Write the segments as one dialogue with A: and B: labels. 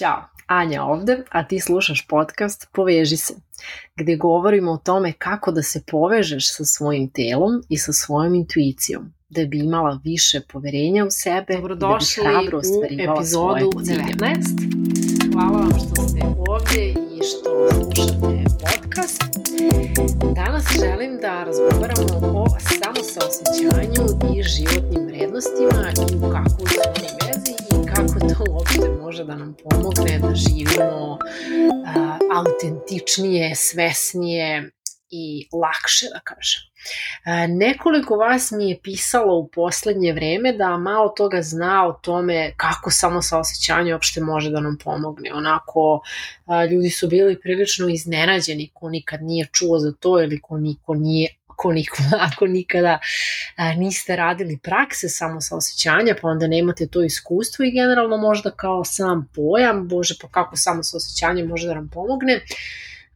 A: Ćao, Anja ovde, a ti slušaš podcast Poveži se, gde govorimo o tome kako da se povežeš sa svojim telom i sa svojom intuicijom, da bi imala više poverenja u sebe
B: Dobrodošli
A: da bi hrabro
B: u epizodu 19. Hvala vam što ste ovdje i što slušate podcast.
A: Danas želim da razgovaramo o samosaosećanju i životnim vrednostima i u kakvu su vezi i kako to uopšte može da nam pomogne da živimo a, autentičnije, svesnije i lakše da kažem. A, nekoliko vas mi je pisalo u poslednje vreme da malo toga zna o tome kako samo saosećanje uopšte može da nam pomogne. Onako, a, ljudi su bili prilično iznenađeni ko nikad nije čuo za to ili ko niko nije ako, niko, ako nikada a, niste radili prakse samo sa osjećanja, pa onda nemate to iskustvo i generalno možda kao sam pojam, bože pa kako samo sa osjećanjem može da nam pomogne,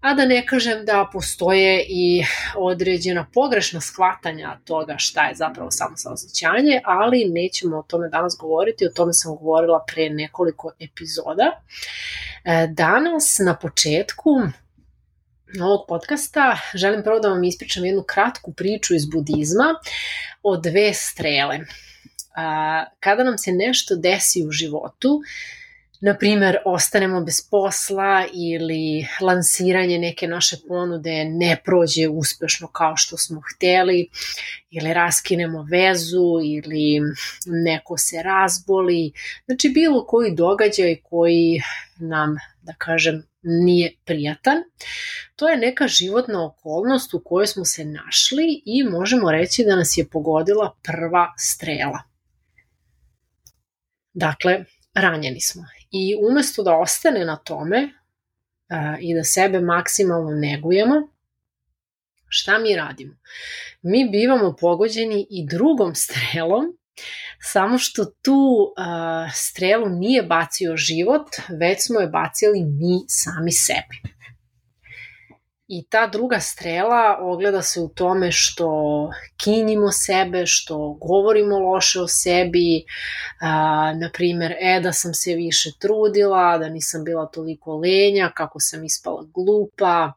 A: a da ne kažem da postoje i određena pogrešna shvatanja toga šta je zapravo samo saosećanje, ali nećemo o tome danas govoriti, o tome sam govorila pre nekoliko epizoda. E, danas na početku ovog podcasta želim prvo da vam ispričam jednu kratku priču iz budizma o dve strele. Kada nam se nešto desi u životu, na primer, ostanemo bez posla ili lansiranje neke naše ponude ne prođe uspešno kao što smo hteli ili raskinemo vezu ili neko se razboli. Znači, bilo koji događaj koji nam, da kažem, nije prijatan. To je neka životna okolnost u kojoj smo se našli i možemo reći da nas je pogodila prva strela. Dakle, ranjeni smo. I umesto da ostane na tome a, i da sebe maksimalno negujemo, šta mi radimo? Mi bivamo pogođeni i drugom strelom, samo što tu a, strelu nije bacio život, već smo je bacili mi sami sebi. I ta druga strela ogleda se u tome što kinjimo sebe, što govorimo loše o sebi, a, na primer, e da sam se više trudila, da nisam bila toliko lenja, kako sam ispala glupa,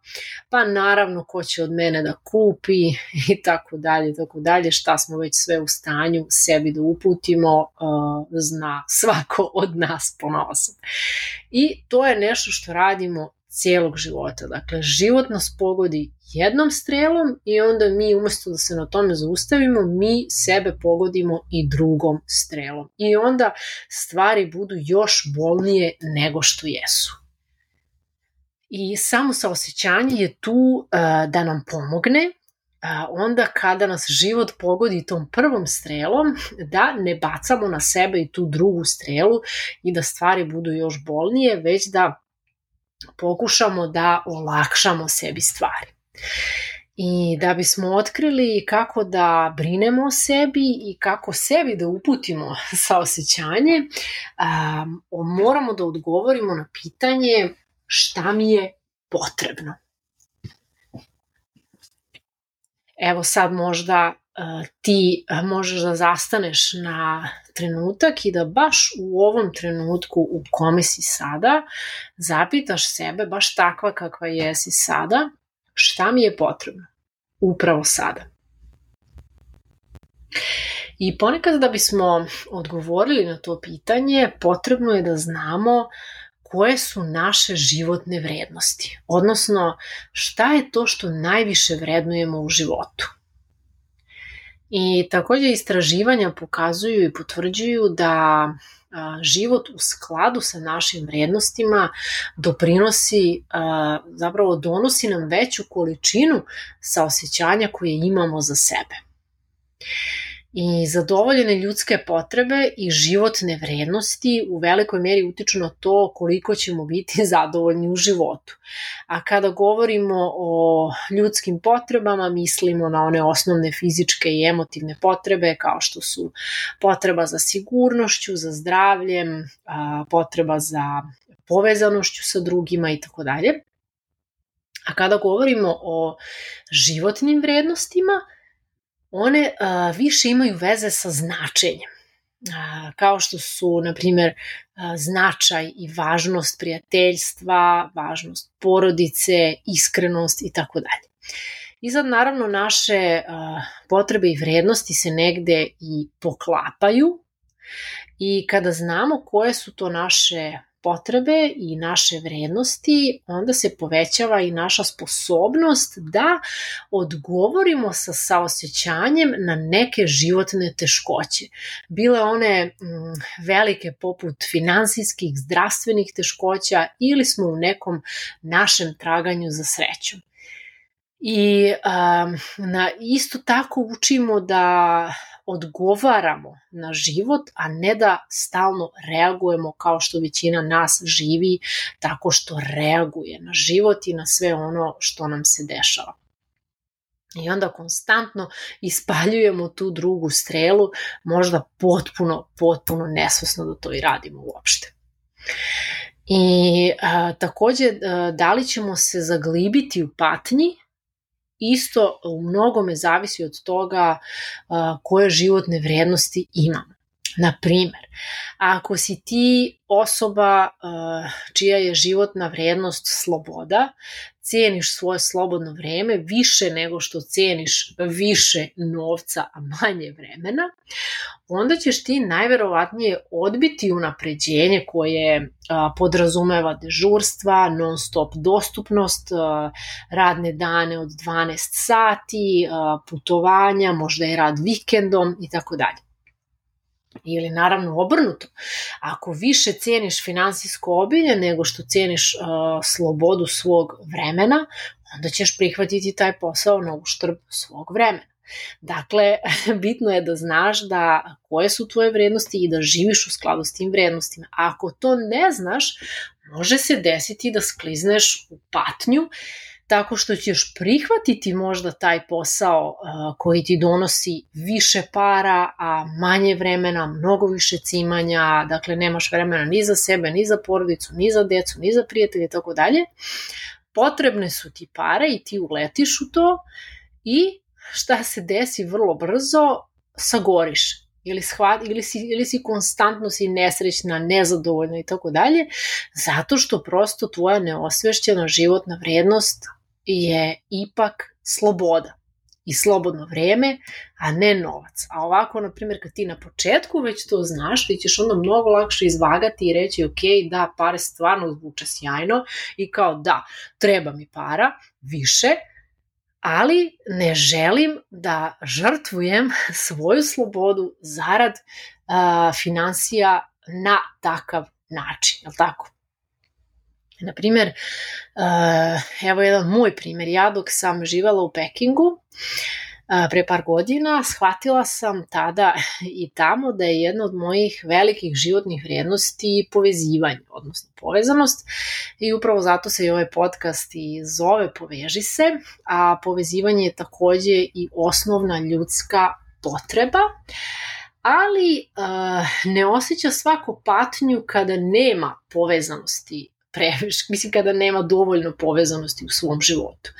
A: pa naravno ko će od mene da kupi i tako dalje, tako dalje, šta smo već sve u stanju sebi da uputimo, a, zna svako od nas ponosom. I to je nešto što radimo cijelog života. Dakle, život nas pogodi jednom strelom i onda mi umesto da se na tome zaustavimo, mi sebe pogodimo i drugom strelom. I onda stvari budu još bolnije nego što jesu. I samo saosećanje je tu uh, da nam pomogne a, onda kada nas život pogodi tom prvom strelom, da ne bacamo na sebe i tu drugu strelu i da stvari budu još bolnije, već da pokušamo da olakšamo sebi stvari. I da bismo otkrili kako da brinemo o sebi i kako sebi da uputimo sa osjećanje, um, moramo da odgovorimo na pitanje šta mi je potrebno. Evo sad možda ti možeš da zastaneš na trenutak i da baš u ovom trenutku u kome si sada zapitaš sebe baš takva kakva jesi sada, šta mi je potrebno upravo sada. I ponekad da bismo odgovorili na to pitanje, potrebno je da znamo koje su naše životne vrednosti, odnosno šta je to što najviše vrednujemo u životu. I takođe istraživanja pokazuju i potvrđuju da život u skladu sa našim vrednostima doprinosi, zapravo donosi nam veću količinu saosećanja koje imamo za sebe i zadovoljene ljudske potrebe i životne vrednosti u velikoj meri utiču na to koliko ćemo biti zadovoljni u životu. A kada govorimo o ljudskim potrebama, mislimo na one osnovne fizičke i emotivne potrebe kao što su potreba za sigurnošću, za zdravljem, potreba za povezanošću sa drugima i tako dalje. A kada govorimo o životnim vrednostima, one a, više imaju veze sa značenjem. kao što su, na primjer, značaj i važnost prijateljstva, važnost porodice, iskrenost i tako dalje. I sad naravno naše potrebe i vrednosti se negde i poklapaju i kada znamo koje su to naše potrebe i naše vrednosti, onda se povećava i naša sposobnost da odgovorimo sa saosećanjem na neke životne teškoće. Bile one mm, velike poput finansijskih, zdravstvenih teškoća ili smo u nekom našem traganju za srećom. I um, na, isto tako učimo da odgovaramo na život, a ne da stalno reagujemo kao što većina nas živi tako što reaguje na život i na sve ono što nam se dešava. I onda konstantno ispaljujemo tu drugu strelu, možda potpuno, potpuno nesvesno da to i radimo uopšte. I a, takođe, a, da li ćemo se zaglibiti u patnji isto u mnogome zavisi od toga koje životne vrednosti imamo. Na primer, ako si ti osoba čija je životna vrednost sloboda, ceniš svoje slobodno vreme više nego što ceniš više novca, a manje vremena, onda ćeš ti najverovatnije odbiti unapređenje koje a, podrazumeva dežurstva, non stop dostupnost, a, radne dane od 12 sati, putovanja, možda i rad vikendom i tako dalje. Ili naravno obrnuto, ako više ceniš finansijsko obilje nego što ceniš uh, slobodu svog vremena, onda ćeš prihvatiti taj posao na uštrb svog vremena. Dakle, bitno je da znaš da koje su tvoje vrednosti i da živiš u skladu s tim vrednostima. A ako to ne znaš, može se desiti da sklizneš u patnju tako što ćeš prihvatiti možda taj posao uh, koji ti donosi više para, a manje vremena, mnogo više cimanja, dakle nemaš vremena ni za sebe, ni za porodicu, ni za decu, ni za prijatelje i tako dalje. Potrebne su ti pare i ti uletiš u to i šta se desi vrlo brzo, sagoriš ili, shvat, ili, si, ili si konstantno si nesrećna, nezadovoljna i tako dalje, zato što prosto tvoja neosvešćena životna vrednost je ipak sloboda i slobodno vreme, a ne novac. A ovako, na primjer, kad ti na početku već to znaš, ti ćeš onda mnogo lakše izvagati i reći, ok, da, pare stvarno zvuče sjajno i kao da, treba mi para, više, ali ne želim da žrtvujem svoju slobodu zarad uh, financija na takav način, je li tako? Na primer, uh, evo jedan moj primer, ja dok sam živala u Pekingu, uh, pre par godina, shvatila sam tada i tamo da je jedna od mojih velikih životnih vrijednosti povezivanje, odnosno povezanost. I upravo zato se i ovaj podcast i zove Poveži se, a povezivanje je takođe i osnovna ljudska potreba, ali uh, ne osjeća svako patnju kada nema povezanosti previše, mislim kada nema dovoljno povezanosti u svom životu.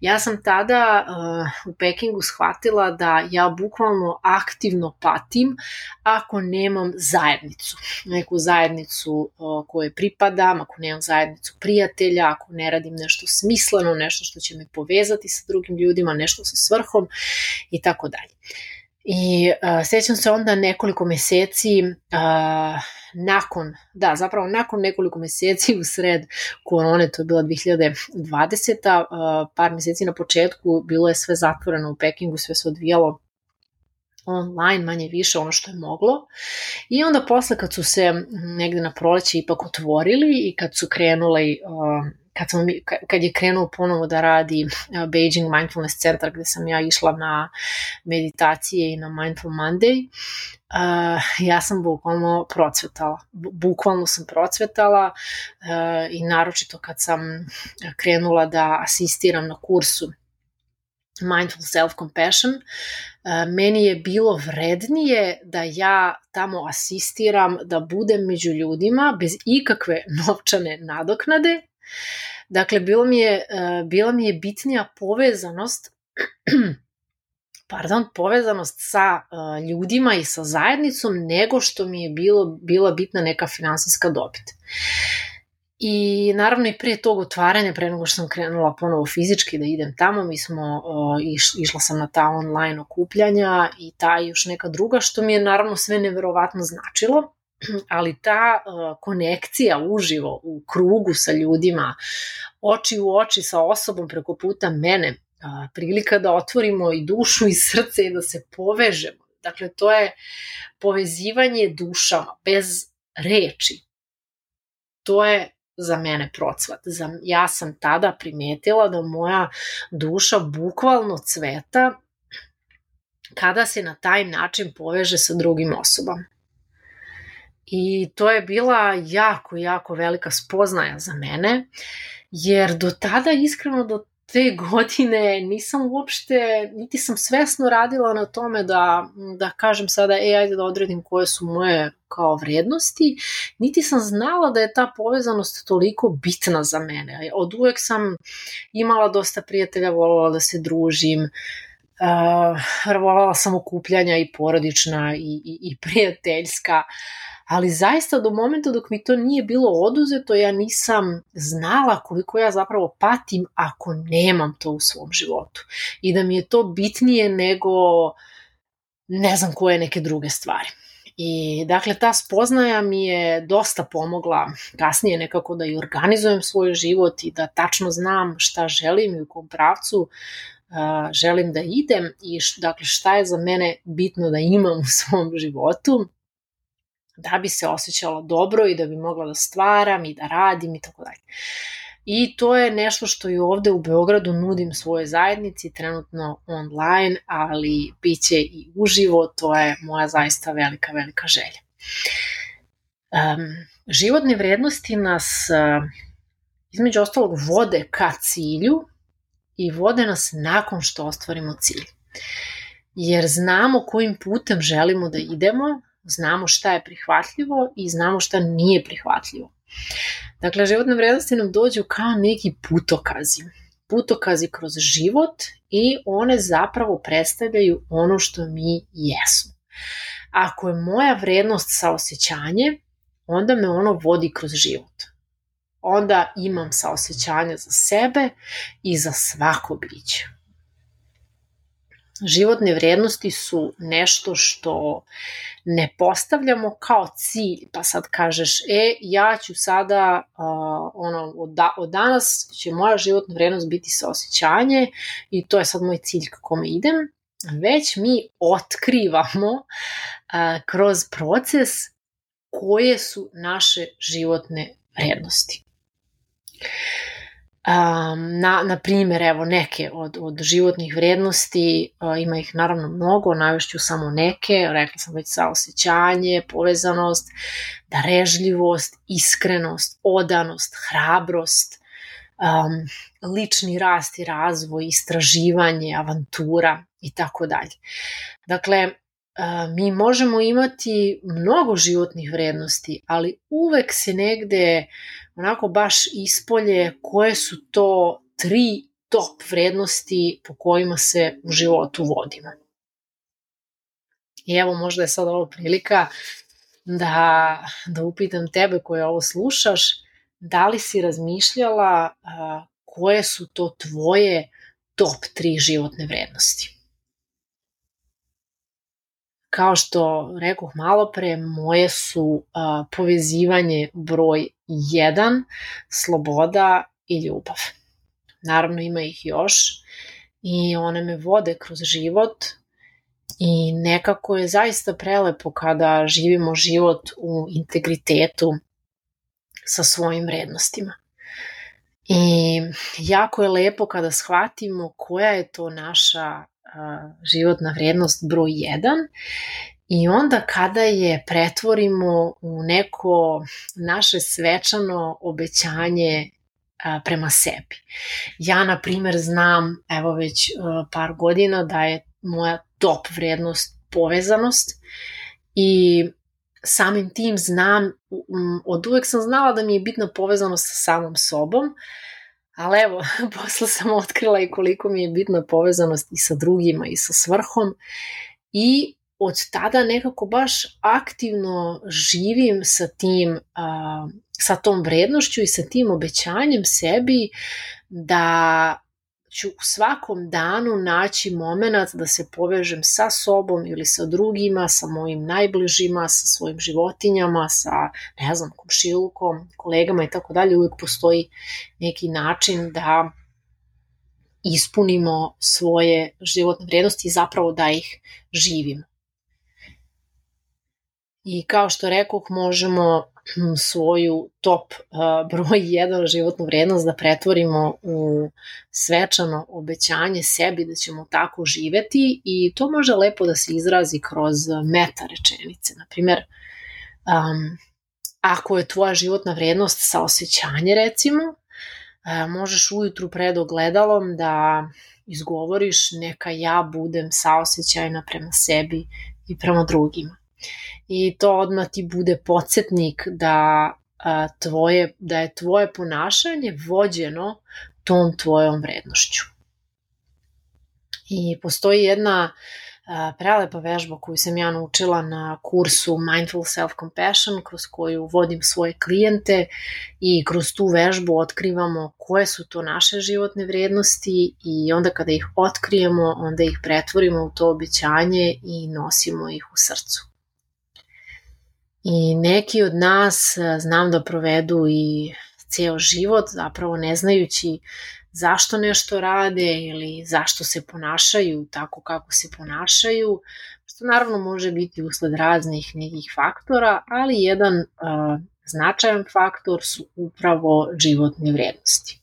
A: Ja sam tada uh, u Pekingu shvatila da ja bukvalno aktivno patim ako nemam zajednicu. Neku zajednicu uh, koje pripadam, ako nemam zajednicu prijatelja, ako ne radim nešto smisleno, nešto što će me povezati sa drugim ljudima, nešto sa svrhom i tako dalje. I uh, sećam se onda nekoliko meseci uh, nakon, da, zapravo nakon nekoliko meseci u sred korone, to je bila 2020. Uh, par meseci na početku bilo je sve zatvoreno u Pekingu, sve se odvijalo online manje više ono što je moglo i onda posle kad su se negde na proleće ipak otvorili i kad su krenuli uh, kad, sam, kad je krenuo ponovo da radi Beijing Mindfulness Center gde sam ja išla na meditacije i na Mindful Monday, ja sam bukvalno procvetala. Bukvalno sam procvetala i naročito kad sam krenula da asistiram na kursu Mindful Self-Compassion, uh, meni je bilo vrednije da ja tamo asistiram, da budem među ljudima bez ikakve novčane nadoknade, Dakle, bilo mi je, e, bila mi je bitnija povezanost pardon, povezanost sa uh, ljudima i sa zajednicom nego što mi je bilo, bila bitna neka finansijska dobit. I naravno i prije tog otvaranja, pre nego što sam krenula ponovo fizički da idem tamo, mi smo, iš, išla sam na ta online okupljanja i ta i još neka druga, što mi je naravno sve neverovatno značilo, ali ta konekcija uživo u krugu sa ljudima, oči u oči sa osobom preko puta mene, prilika da otvorimo i dušu i srce i da se povežemo. Dakle, to je povezivanje dušama bez reči. To je za mene procvat. Za, ja sam tada primetila da moja duša bukvalno cveta kada se na taj način poveže sa drugim osobama. I to je bila jako, jako velika spoznaja za mene, jer do tada, iskreno, do te godine nisam uopšte, niti sam svesno radila na tome da, da kažem sada, e, ajde da odredim koje su moje kao vrednosti, niti sam znala da je ta povezanost toliko bitna za mene. Od uvek sam imala dosta prijatelja, volala da se družim, uh, volala sam okupljanja i porodična i, i, i prijateljska, uh, ali zaista do momenta dok mi to nije bilo oduzeto, ja nisam znala koliko ja zapravo patim ako nemam to u svom životu. I da mi je to bitnije nego ne znam koje neke druge stvari. I dakle, ta spoznaja mi je dosta pomogla kasnije nekako da i organizujem svoj život i da tačno znam šta želim i u kom pravcu uh, želim da idem i š, dakle šta je za mene bitno da imam u svom životu da bi se osjećala dobro i da bi mogla da stvaram i da radim i tako dalje. I to je nešto što i ovde u Beogradu nudim svoje zajednici, trenutno online, ali bit će i uživo, to je moja zaista velika, velika želja. Um, životne vrednosti nas uh, između ostalog vode ka cilju i vode nas nakon što ostvarimo cilj. Jer znamo kojim putem želimo da idemo, znamo šta je prihvatljivo i znamo šta nije prihvatljivo. Dakle, životne vrednosti nam dođu kao neki putokazi. Putokazi kroz život i one zapravo predstavljaju ono što mi jesmo. Ako je moja vrednost saosećanje, onda me ono vodi kroz život. Onda imam saosećanje za sebe i za svako biće životne vrednosti su nešto što ne postavljamo kao cilj, pa sad kažeš, e, ja ću sada, uh, ono, od, da, od danas će moja životna vrednost biti saosećanje i to je sad moj cilj kako me idem, već mi otkrivamo uh, kroz proces koje su naše životne vrednosti. Um, na, na primjer, evo neke od, od životnih vrednosti, uh, ima ih naravno mnogo, navešću samo neke, rekla sam već saosećanje, povezanost, darežljivost, iskrenost, odanost, hrabrost, um, lični rast i razvoj, istraživanje, avantura i tako dalje. Dakle, mi možemo imati mnogo životnih vrednosti, ali uvek se negde onako baš ispolje koje su to tri top vrednosti po kojima se u životu vodimo. I evo možda je sad ovo prilika da, da upitam tebe koje ovo slušaš, da li si razmišljala a, koje su to tvoje top tri životne vrednosti? Kao što rekoh malo pre, moje su a, povezivanje broj 1, sloboda i ljubav. Naravno ima ih još i one me vode kroz život i nekako je zaista prelepo kada živimo život u integritetu sa svojim vrednostima. I jako je lepo kada shvatimo koja je to naša životna vrednost broj 1 i onda kada je pretvorimo u neko naše svečano obećanje prema sebi. Ja, na primer, znam, evo već par godina, da je moja top vrednost povezanost i samim tim znam, od uvek sam znala da mi je bitna povezanost sa samom sobom, Ali evo, posle sam otkrila i koliko mi je bitna povezanost i sa drugima i sa svrhom. I od tada nekako baš aktivno živim sa tim, sa tom vrednošću i sa tim obećanjem sebi da ću u svakom danu naći moment da se povežem sa sobom ili sa drugima, sa mojim najbližima, sa svojim životinjama, sa, ne znam, komšilukom, kolegama i tako dalje. Uvijek postoji neki način da ispunimo svoje životne vrednosti i zapravo da ih živimo. I kao što rekoh, možemo svoju top broj 1 životnu vrednost da pretvorimo u svečano obećanje sebi da ćemo tako živeti i to može lepo da se izrazi kroz meta rečenice. Naprimer, um, ako je tvoja životna vrednost saosećanje recimo, možeš ujutru pred ogledalom da izgovoriš neka ja budem saosećajna prema sebi i prema drugima i to odmah ti bude podsjetnik da, a, tvoje, da je tvoje ponašanje vođeno tom tvojom vrednošću. I postoji jedna a, prelepa vežba koju sam ja naučila na kursu Mindful Self-Compassion kroz koju vodim svoje klijente i kroz tu vežbu otkrivamo koje su to naše životne vrednosti i onda kada ih otkrijemo, onda ih pretvorimo u to obećanje i nosimo ih u srcu. I neki od nas e, znam da provedu i ceo život zapravo ne znajući zašto nešto rade ili zašto se ponašaju tako kako se ponašaju, što naravno može biti usled raznih nekih faktora, ali jedan uh, značajan faktor su upravo životne vrednosti.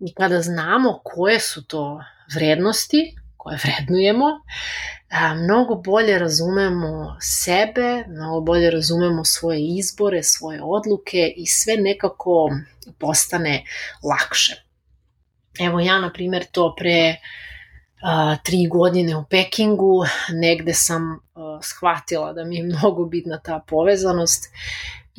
A: I kada znamo koje su to vrednosti, koje vrednujemo, a, mnogo bolje razumemo sebe, mnogo bolje razumemo svoje izbore, svoje odluke i sve nekako postane lakše. Evo ja, na primjer, to pre a, tri godine u Pekingu, negde sam a, shvatila da mi je mnogo bitna ta povezanost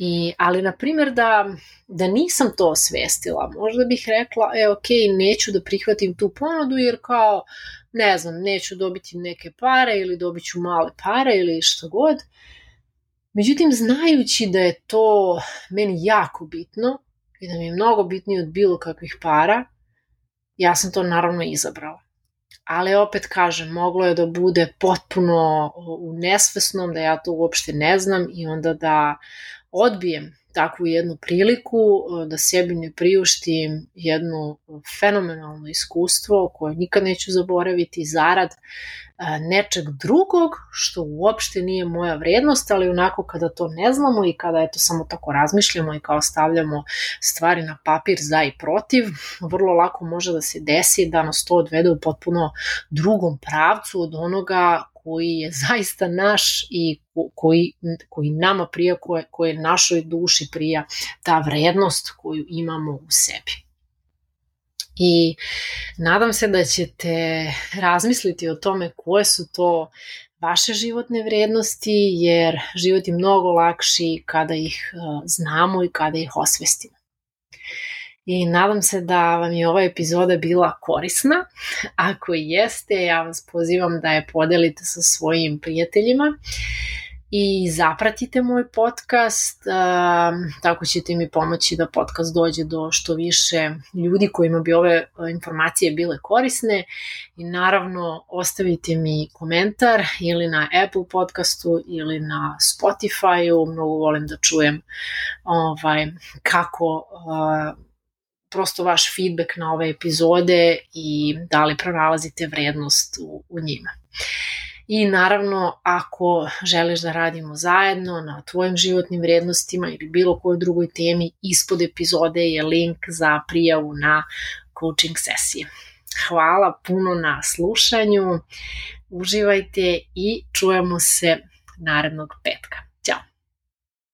A: I, ali, na primjer, da, da nisam to osvestila, možda bih rekla, e, ok, neću da prihvatim tu ponudu, jer kao, ne znam, neću dobiti neke pare ili dobit ću male pare ili što god. Međutim, znajući da je to meni jako bitno i da mi je mnogo bitnije od bilo kakvih para, ja sam to naravno izabrala. Ali opet kažem, moglo je da bude potpuno u nesvesnom, da ja to uopšte ne znam i onda da odbijem takvu jednu priliku e, da sebi ne priuštim jedno fenomenalno iskustvo koje nikad neću zaboraviti zarad nečeg drugog što uopšte nije moja vrednost, ali onako kada to ne znamo i kada eto samo tako razmišljamo i kao stavljamo stvari na papir za i protiv, vrlo lako može da se desi da nas to odvede u potpuno drugom pravcu od onoga koji je zaista naš i koji, koji nama prija, koje, koje našoj duši prija ta vrednost koju imamo u sebi. I nadam se da ćete razmisliti o tome koje su to vaše životne vrednosti, jer život je mnogo lakši kada ih znamo i kada ih osvestimo i nadam se da vam je ova epizoda bila korisna. Ako jeste, ja vas pozivam da je podelite sa svojim prijateljima i zapratite moj podcast, tako ćete mi pomoći da podcast dođe do što više ljudi kojima bi ove informacije bile korisne i naravno ostavite mi komentar ili na Apple podcastu ili na Spotify-u, mnogo volim da čujem ovaj, kako prosto vaš feedback na ove epizode i da li pronalazite vrednost u, u njima. I naravno, ako želiš da radimo zajedno na tvojim životnim vrednostima ili bilo kojoj drugoj temi, ispod epizode je link za prijavu na coaching sesije. Hvala puno na slušanju, uživajte i čujemo se narednog petka.